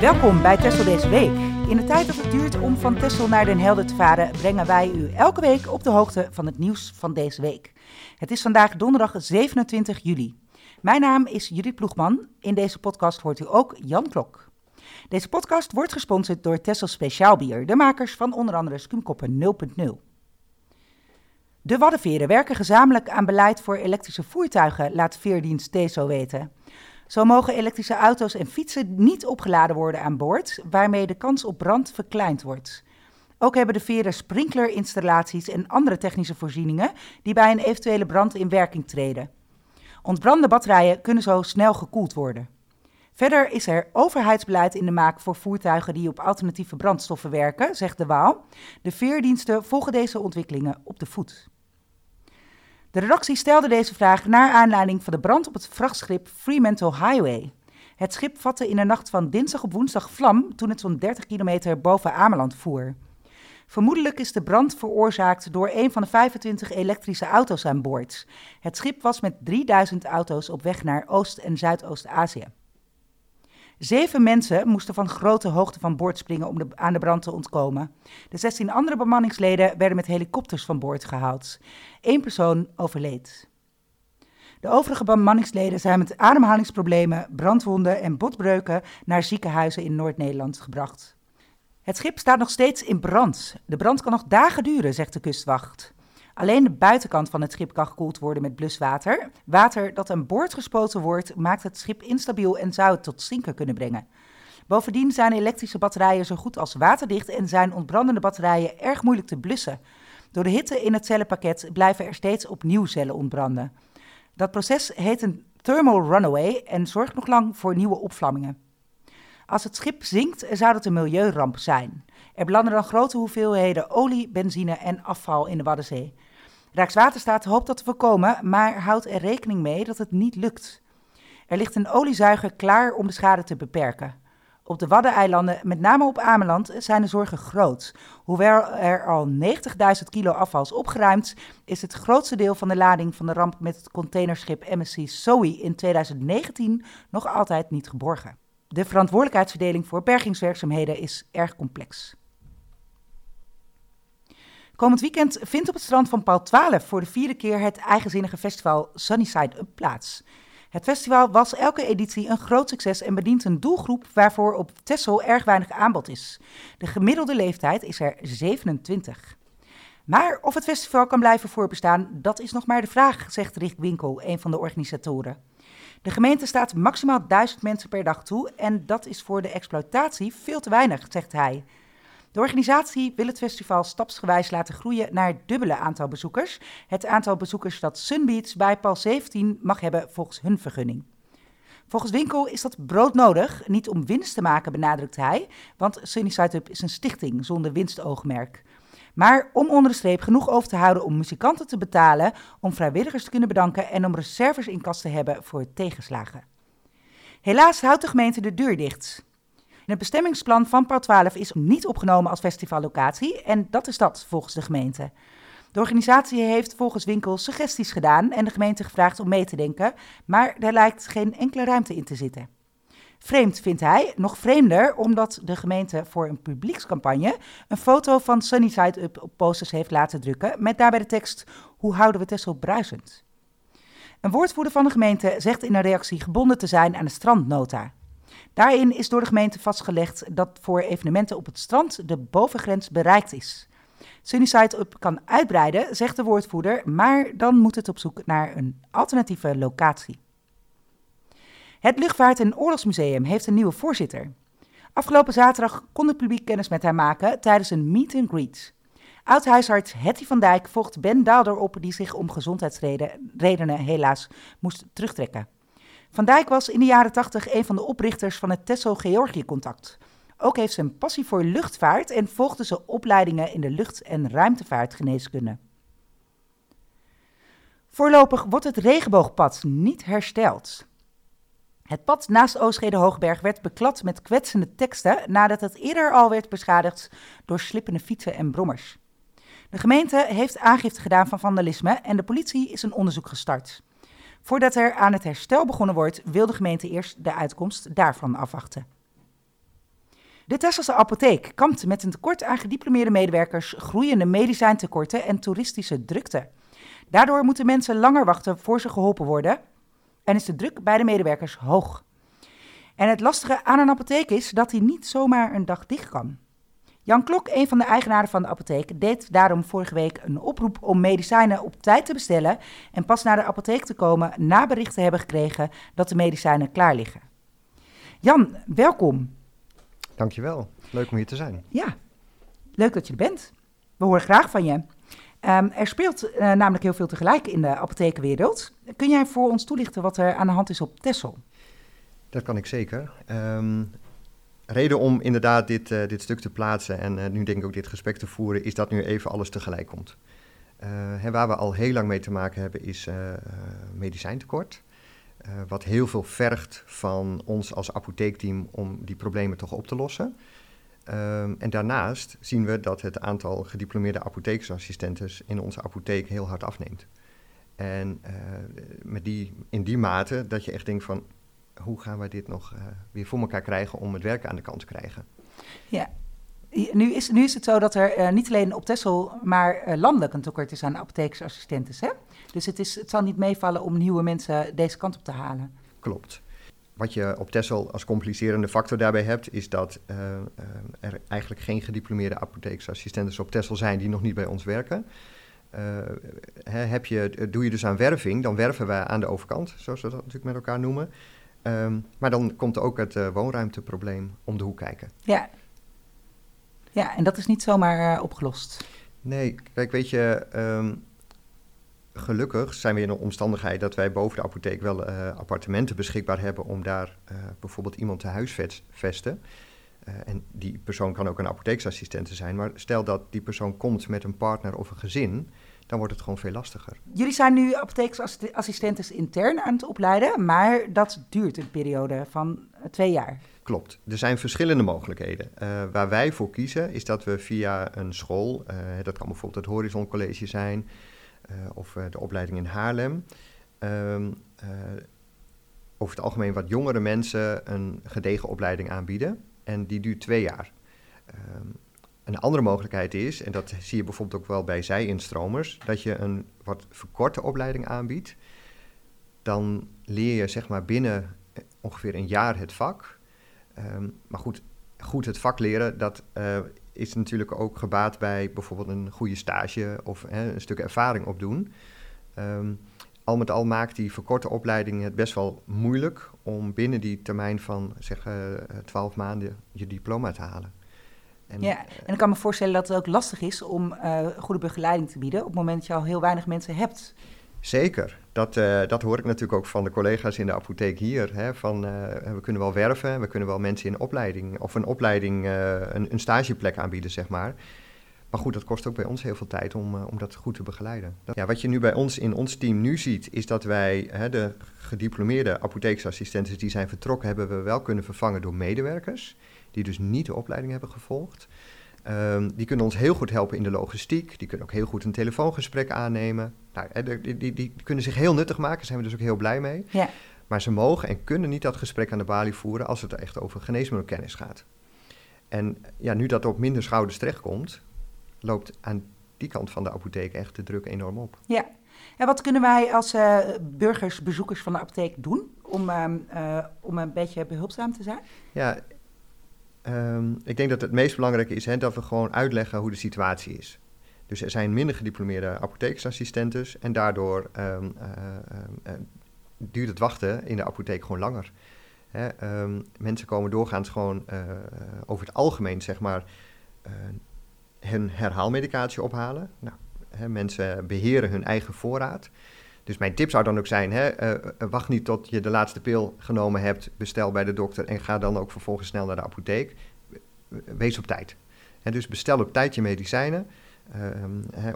Welkom bij Tessel deze week. In de tijd dat het duurt om van Tessel naar Den Helder te varen, brengen wij u elke week op de hoogte van het nieuws van deze week. Het is vandaag donderdag 27 juli. Mijn naam is Judith Ploegman. In deze podcast hoort u ook Jan Klok. Deze podcast wordt gesponsord door Tessel Speciaal Bier, de makers van onder andere Skumkoppen 0.0. De Waddenveren werken gezamenlijk aan beleid voor elektrische voertuigen, laat Veerdienst TESO weten. Zo mogen elektrische auto's en fietsen niet opgeladen worden aan boord, waarmee de kans op brand verkleind wordt. Ook hebben de veren sprinklerinstallaties en andere technische voorzieningen die bij een eventuele brand in werking treden. Ontbrande batterijen kunnen zo snel gekoeld worden. Verder is er overheidsbeleid in de maak voor voertuigen die op alternatieve brandstoffen werken, zegt de Waal. De veerdiensten volgen deze ontwikkelingen op de voet. De redactie stelde deze vraag naar aanleiding van de brand op het vrachtschip Fremantle Highway. Het schip vatte in de nacht van dinsdag op woensdag vlam toen het zo'n 30 kilometer boven Ameland voer. Vermoedelijk is de brand veroorzaakt door een van de 25 elektrische auto's aan boord. Het schip was met 3000 auto's op weg naar Oost- en Zuidoost-Azië. Zeven mensen moesten van grote hoogte van boord springen om aan de brand te ontkomen. De 16 andere bemanningsleden werden met helikopters van boord gehaald. Eén persoon overleed. De overige bemanningsleden zijn met ademhalingsproblemen, brandwonden en botbreuken naar ziekenhuizen in Noord-Nederland gebracht. Het schip staat nog steeds in brand. De brand kan nog dagen duren, zegt de kustwacht. Alleen de buitenkant van het schip kan gekoeld worden met bluswater. Water dat aan boord gespoten wordt, maakt het schip instabiel en zou het tot zinken kunnen brengen. Bovendien zijn elektrische batterijen zo goed als waterdicht en zijn ontbrandende batterijen erg moeilijk te blussen. Door de hitte in het cellenpakket blijven er steeds opnieuw cellen ontbranden. Dat proces heet een thermal runaway en zorgt nog lang voor nieuwe opvlammingen. Als het schip zinkt, zou dat een milieuramp zijn. Er belanden dan grote hoeveelheden olie, benzine en afval in de Waddenzee. Rijkswaterstaat hoopt dat te voorkomen, maar houdt er rekening mee dat het niet lukt. Er ligt een oliezuiger klaar om de schade te beperken. Op de Waddeneilanden, met name op Ameland, zijn de zorgen groot. Hoewel er al 90.000 kilo afval is opgeruimd, is het grootste deel van de lading van de ramp met het containerschip MSC Zoe in 2019 nog altijd niet geborgen. De verantwoordelijkheidsverdeling voor bergingswerkzaamheden is erg complex. Komend weekend vindt op het strand van Paul 12 voor de vierde keer het eigenzinnige festival Sunnyside Up plaats. Het festival was elke editie een groot succes en bedient een doelgroep waarvoor op Texel erg weinig aanbod is. De gemiddelde leeftijd is er 27. Maar of het festival kan blijven voorbestaan, dat is nog maar de vraag, zegt Rick Winkel, een van de organisatoren. De gemeente staat maximaal 1000 mensen per dag toe en dat is voor de exploitatie veel te weinig, zegt hij. De organisatie wil het festival stapsgewijs laten groeien naar het dubbele aantal bezoekers. Het aantal bezoekers dat Sunbeats bij Paul 17 mag hebben volgens hun vergunning. Volgens Winkel is dat broodnodig, niet om winst te maken, benadrukt hij, want Sunnyside Up is een stichting zonder winstoogmerk. Maar om onder de streep genoeg over te houden om muzikanten te betalen, om vrijwilligers te kunnen bedanken en om reserves in kast te hebben voor tegenslagen. Helaas houdt de gemeente de deur dicht. Het bestemmingsplan van Par 12 is niet opgenomen als festivallocatie en dat is dat volgens de gemeente. De organisatie heeft volgens Winkel suggesties gedaan en de gemeente gevraagd om mee te denken, maar er lijkt geen enkele ruimte in te zitten. Vreemd vindt hij, nog vreemder, omdat de gemeente voor een publiekscampagne een foto van Sunnyside Up op posters heeft laten drukken met daarbij de tekst Hoe houden we Texel bruisend? Een woordvoerder van de gemeente zegt in een reactie gebonden te zijn aan de strandnota. Daarin is door de gemeente vastgelegd dat voor evenementen op het strand de bovengrens bereikt is. Sunnyside Up kan uitbreiden, zegt de woordvoerder, maar dan moet het op zoek naar een alternatieve locatie. Het Luchtvaart- en Oorlogsmuseum heeft een nieuwe voorzitter. Afgelopen zaterdag kon het publiek kennis met haar maken tijdens een meet and greet. Oud-huisarts Hetty van Dijk volgt Ben Daalder op, die zich om gezondheidsredenen helaas moest terugtrekken. Van Dijk was in de jaren 80 een van de oprichters van het Tesso-Georgië-contact. Ook heeft ze een passie voor luchtvaart en volgde ze opleidingen in de lucht- en ruimtevaartgeneeskunde. Voorlopig wordt het regenboogpad niet hersteld. Het pad naast Oostgede Hoogberg werd beklad met kwetsende teksten nadat het eerder al werd beschadigd door slippende fietsen en brommers. De gemeente heeft aangifte gedaan van vandalisme en de politie is een onderzoek gestart. Voordat er aan het herstel begonnen wordt, wil de gemeente eerst de uitkomst daarvan afwachten. De Tesselse apotheek kampt met een tekort aan gediplomeerde medewerkers, groeiende medicijntekorten en toeristische drukte. Daardoor moeten mensen langer wachten voor ze geholpen worden en is de druk bij de medewerkers hoog. En het lastige aan een apotheek is dat hij niet zomaar een dag dicht kan. Jan Klok, een van de eigenaren van de apotheek, deed daarom vorige week een oproep om medicijnen op tijd te bestellen en pas naar de apotheek te komen na bericht te hebben gekregen dat de medicijnen klaar liggen. Jan, welkom. Dankjewel. Leuk om hier te zijn. Ja, leuk dat je er bent. We horen graag van je. Um, er speelt uh, namelijk heel veel tegelijk in de apothekenwereld. Kun jij voor ons toelichten wat er aan de hand is op Tessel? Dat kan ik zeker. Um, reden om inderdaad dit, uh, dit stuk te plaatsen en uh, nu denk ik ook dit gesprek te voeren, is dat nu even alles tegelijk komt. Hè, waar we al heel lang mee te maken hebben is medicijntekort. wat heel veel vergt van ons als apotheekteam om die problemen toch op te lossen. Um, en daarnaast zien we dat het aantal gediplomeerde apothekersassistenten in onze apotheek heel hard afneemt. En met die, in die mate dat je echt denkt van hoe gaan we dit nog uh, weer voor elkaar krijgen om het werk aan de kant te krijgen. Ja, nu is, nu is het zo dat er uh, niet alleen op Texel, maar landelijk een tekort is aan apothekersassistenten. Hè? Dus het, is, het zal niet meevallen om nieuwe mensen deze kant op te halen. Klopt. Wat je op Texel als complicerende factor daarbij hebt, is dat uh, er eigenlijk geen gediplomeerde apotheeksassistenten op Texel zijn die nog niet bij ons werken. Heb je, doe je dus aan werving, dan werven wij aan de overkant, zoals we dat natuurlijk met elkaar noemen. Um, maar dan komt ook het woonruimteprobleem om de hoek kijken. Ja, ja en dat is niet zomaar opgelost. Nee, kijk, weet je, um, gelukkig zijn we in een omstandigheid dat wij boven de apotheek wel uh, appartementen beschikbaar hebben om daar bijvoorbeeld iemand te huisvesten. En die persoon kan ook een apotheeksassistent zijn. Maar stel dat die persoon komt met een partner of een gezin, dan wordt het gewoon veel lastiger. Jullie zijn nu apotheeksassistenten intern aan het opleiden, maar dat duurt een periode van twee jaar. Klopt. Er zijn verschillende mogelijkheden. Uh, waar wij voor kiezen is dat we via een school, uh, dat kan bijvoorbeeld het Horizon College zijn, uh, of de opleiding in Haarlem. Uh, over het algemeen wat jongere mensen een gedegen opleiding aanbieden. En die duurt twee jaar. Een andere mogelijkheid is, en dat zie je bijvoorbeeld ook wel bij zij-instromers, dat je een wat verkorte opleiding aanbiedt. Dan leer je zeg maar binnen ongeveer een jaar het vak. Um, maar goed, goed het vak leren, dat uh, is natuurlijk ook gebaat bij bijvoorbeeld een goede stage of hè, een stuk ervaring opdoen. Um, al met al maakt die verkorte opleiding het best wel moeilijk om binnen die termijn van zeg twaalf uh, maanden je diploma te halen. En, ja, en ik kan me voorstellen dat het ook lastig is om uh, goede begeleiding te bieden op het moment dat je al heel weinig mensen hebt. Zeker. Dat, uh, dat hoor ik natuurlijk ook van de collega's in de apotheek hier. Hè, van, uh, we kunnen wel werven, we kunnen wel mensen in opleiding of een opleiding, een, een, stageplek aanbieden, zeg maar. Maar goed, dat kost ook bij ons heel veel tijd om, om dat goed te begeleiden. Dat, ja, wat je nu bij ons in ons team nu ziet, is dat wij hè, de gediplomeerde apotheeksassistenten die zijn vertrokken, hebben we wel kunnen vervangen door medewerkers. Die dus niet de opleiding hebben gevolgd. Um, die kunnen ons heel goed helpen in de logistiek. Die kunnen ook heel goed een telefoongesprek aannemen. Nou, die, die, die, kunnen zich heel nuttig maken, daar zijn we dus ook heel blij mee. Ja. Maar ze mogen en kunnen niet dat gesprek aan de balie voeren als het echt over geneesmiddelkennis gaat. En ja, nu dat op minder schouders terechtkomt, loopt aan die kant van de apotheek echt de druk enorm op. Ja. En wat kunnen wij als uh, burgers, bezoekers van de apotheek doen om, uh, uh, om een beetje behulpzaam te zijn? Ja, Um, ik denk dat het meest belangrijke is hè, dat we gewoon uitleggen hoe de situatie is. Dus er zijn minder gediplomeerde apothekersassistentes en daardoor um, uh, uh, duurt het wachten in de apotheek gewoon langer. Hè, mensen komen doorgaans gewoon over het algemeen, zeg maar, hun herhaalmedicatie ophalen. Nou, hè, mensen beheren hun eigen voorraad. Dus mijn tip zou dan ook zijn: hè, uh, wacht niet tot je de laatste pil genomen hebt, bestel bij de dokter en ga dan ook vervolgens snel naar de apotheek. Wees op tijd. En dus bestel op tijd je medicijnen. Uh, hè,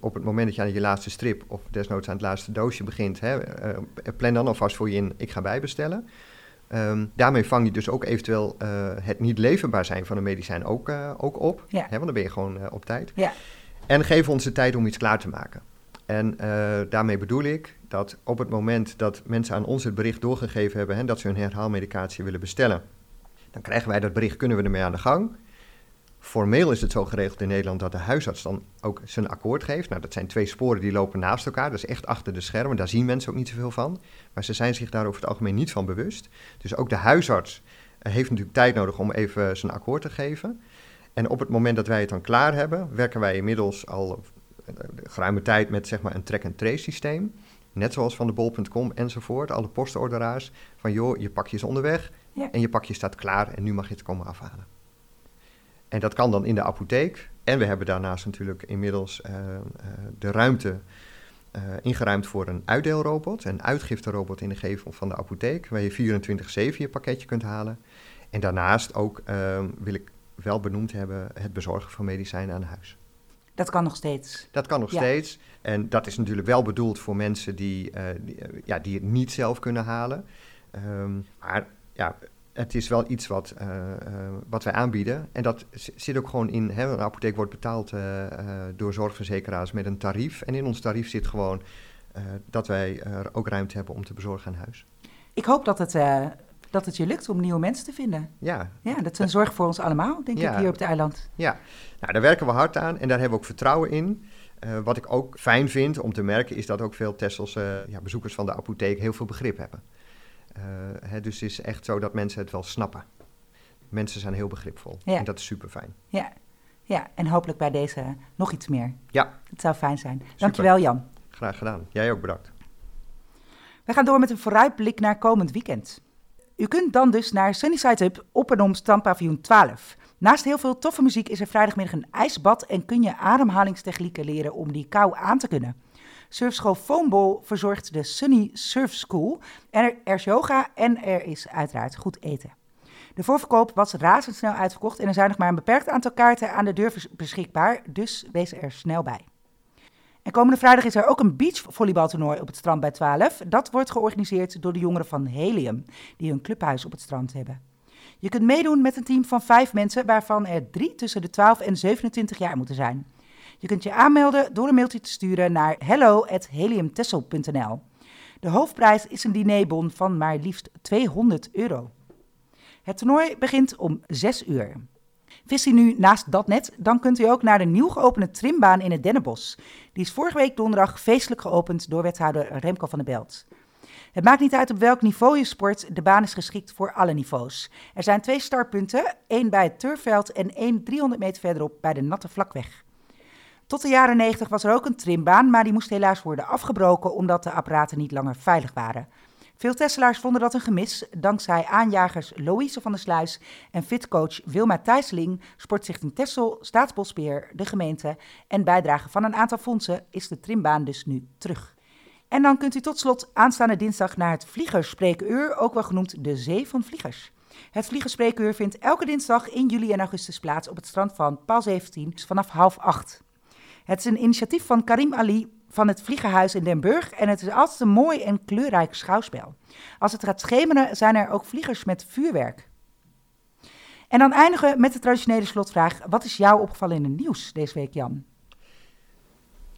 op het moment dat je aan je laatste strip of desnoods aan het laatste doosje begint, hè, uh, plan dan alvast voor je in: ik ga bijbestellen. Um, daarmee vang je dus ook eventueel uh, het niet leverbaar zijn van een medicijn ook, uh, ook op. Ja. Hè, want dan ben je gewoon uh, op tijd. Ja. En geef ons de tijd om iets klaar te maken. En daarmee bedoel ik dat op het moment dat mensen aan ons het bericht doorgegeven hebben hè, dat ze hun herhaalmedicatie willen bestellen, Dan krijgen wij dat bericht, kunnen we ermee aan de gang? Formeel is het zo geregeld in Nederland dat de huisarts dan ook zijn akkoord geeft. Nou, dat zijn twee sporen die lopen naast elkaar. Dat is echt achter de schermen. Daar zien mensen ook niet zoveel van. Maar ze zijn zich daar over het algemeen niet van bewust. Dus ook de huisarts eh, heeft natuurlijk tijd nodig om even zijn akkoord te geven. En op het moment dat wij het dan klaar hebben, werken wij inmiddels al uh, geruime tijd met zeg maar, een track-and-trace systeem. Net zoals van de bol.com enzovoort. Alle postorderaars. Van joh, je pakje is onderweg ja. en je pakje staat klaar en nu mag je het komen afhalen. En dat kan dan in de apotheek. En we hebben daarnaast natuurlijk inmiddels uh, uh, de ruimte uh, ingeruimd voor een uitdeelrobot. Een uitgifterobot in de gevel van de apotheek. Waar je 24-7 je pakketje kunt halen. En daarnaast ook ehm, wil ik wel benoemd hebben het bezorgen van medicijnen aan huis. Dat kan nog steeds. Dat kan nog ja. steeds. En dat is natuurlijk wel bedoeld voor mensen die, die, ja, die het niet zelf kunnen halen. Um, maar ja, het is wel iets wat, uh, uh, wat wij aanbieden. En dat zit ook gewoon in. Hè, een apotheek wordt betaald uh, door zorgverzekeraars met een tarief. En in ons tarief zit gewoon dat wij er ook ruimte hebben om te bezorgen aan huis. Ik hoop dat het, dat het je lukt om nieuwe mensen te vinden. Ja. Ja, dat is een zorg voor ons allemaal, denk ja. ik, hier op het eiland. Ja, nou, daar werken we hard aan en daar hebben we ook vertrouwen in. wat ik ook fijn vind om te merken, is dat ook veel Tesselse ja, bezoekers van de apotheek heel veel begrip hebben. Hè, dus het is echt zo dat mensen het wel snappen. Mensen zijn heel begripvol ja. en dat is super fijn. Ja. ja, en hopelijk bij deze nog iets meer. Ja. Het zou fijn zijn. Super. Dankjewel Jan. Graag gedaan. Jij ook bedankt. We gaan door met een vooruitblik naar komend weekend. U kunt dan dus naar Sunnyside Hub op en om Strandpaviljoen 12. Naast heel veel toffe muziek is er vrijdagmiddag een ijsbad en kun je ademhalingstechnieken leren om die kou aan te kunnen. Surfschool Foamball verzorgt de Sunny Surf School. En er, is yoga en er is uiteraard goed eten. De voorverkoop was razendsnel uitverkocht en er zijn nog maar een beperkt aantal kaarten aan de deur beschikbaar, dus wees er snel bij. En komende vrijdag is er ook een beachvolleybaltoernooi op het strand bij 12. Dat wordt georganiseerd door de jongeren van Helium, die hun clubhuis op het strand hebben. Je kunt meedoen met een team van vijf mensen, waarvan er drie tussen de 12 en 27 jaar moeten zijn. Je kunt je aanmelden door een mailtje te sturen naar hello.heliumtessel.nl. De hoofdprijs is een dinerbon van maar liefst 200 euro. Het toernooi begint om 6 uur. Vist u nu naast dat net, dan kunt u ook naar de nieuw geopende trimbaan in het Dennenbos. Die is vorige week donderdag feestelijk geopend door wethouder Remco van der Belt. Het maakt niet uit op welk niveau je sport, de baan is geschikt voor alle niveaus. Er zijn twee startpunten, één bij het turfveld en één 300 meter verderop bij de natte vlakweg. Tot de jaren 90 was er ook een trimbaan, maar die moest helaas worden afgebroken omdat de apparaten niet langer veilig waren. Veel Tesselaars vonden dat een gemis. Dankzij aanjagers Louise van der Sluis en fitcoach Wilma Thijsling, Sportstichting Tessel, Staatsbosbeheer, de gemeente en bijdrage van een aantal fondsen is de trimbaan dus nu terug. En dan kunt u tot slot aanstaande dinsdag naar het Vliegerspreekuur, ook wel genoemd de Zee van Vliegers. Het Vliegerspreekuur vindt elke dinsdag in juli en augustus plaats op het strand van Paal 17 vanaf half acht. Het is een initiatief van Karim Ali van het Vliegerhuis in Den Burg en het is altijd een mooi en kleurrijk schouwspel. Als het gaat schemeren zijn er ook vliegers met vuurwerk. En dan eindigen we met de traditionele slotvraag. Wat is jou opgevallen in het nieuws deze week, Jan?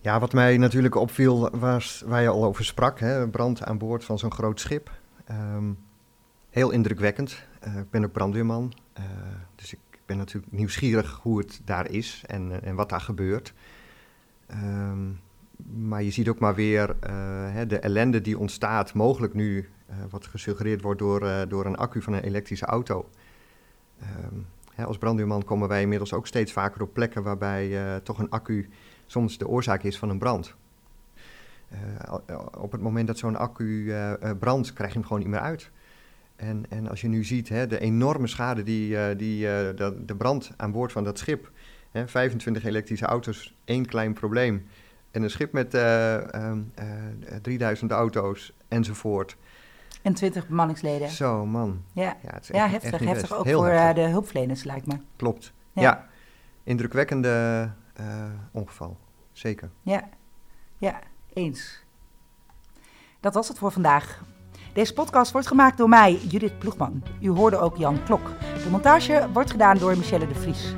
Ja, wat mij natuurlijk opviel was waar je al over sprak, hè, brand aan boord van zo'n groot schip. Um, heel indrukwekkend. Uh, ik ben ook brandweerman, uh, dus ik ben natuurlijk nieuwsgierig hoe het daar is en, en wat daar gebeurt. Um, maar je ziet ook maar weer uh, hè, de ellende die ontstaat, mogelijk nu, uh, wat gesuggereerd wordt door, uh, door een accu van een elektrische auto. Um, hè, als brandweerman komen wij inmiddels ook steeds vaker op plekken waarbij toch een accu soms de oorzaak is van een brand. op het moment dat zo'n accu brandt, krijg je hem gewoon niet meer uit. En, en als je nu ziet hè, de enorme schade die, die de, de brand aan boord van dat schip 25 elektrische auto's, één klein probleem. En een schip met uh, uh, uh, 3000 auto's enzovoort. En 20 bemanningsleden. Zo, man. Ja, ja, het is ja heftig. Echt heftig ook voor eh, de hulpverleners, lijkt me. Klopt. Ja, ja. indrukwekkende eh, ongeval. Zeker. Ja, ja, eens. Dat was het voor vandaag. Deze podcast wordt gemaakt door mij, Judith Ploegman. U hoorde ook Jan Klok. De montage wordt gedaan door Michelle de Vries.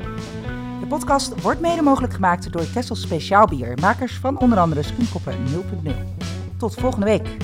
Podcast wordt mede mogelijk gemaakt door Tessel Speciaalbier, makers van onder andere Schoenkoppen 0.0. Tot volgende week.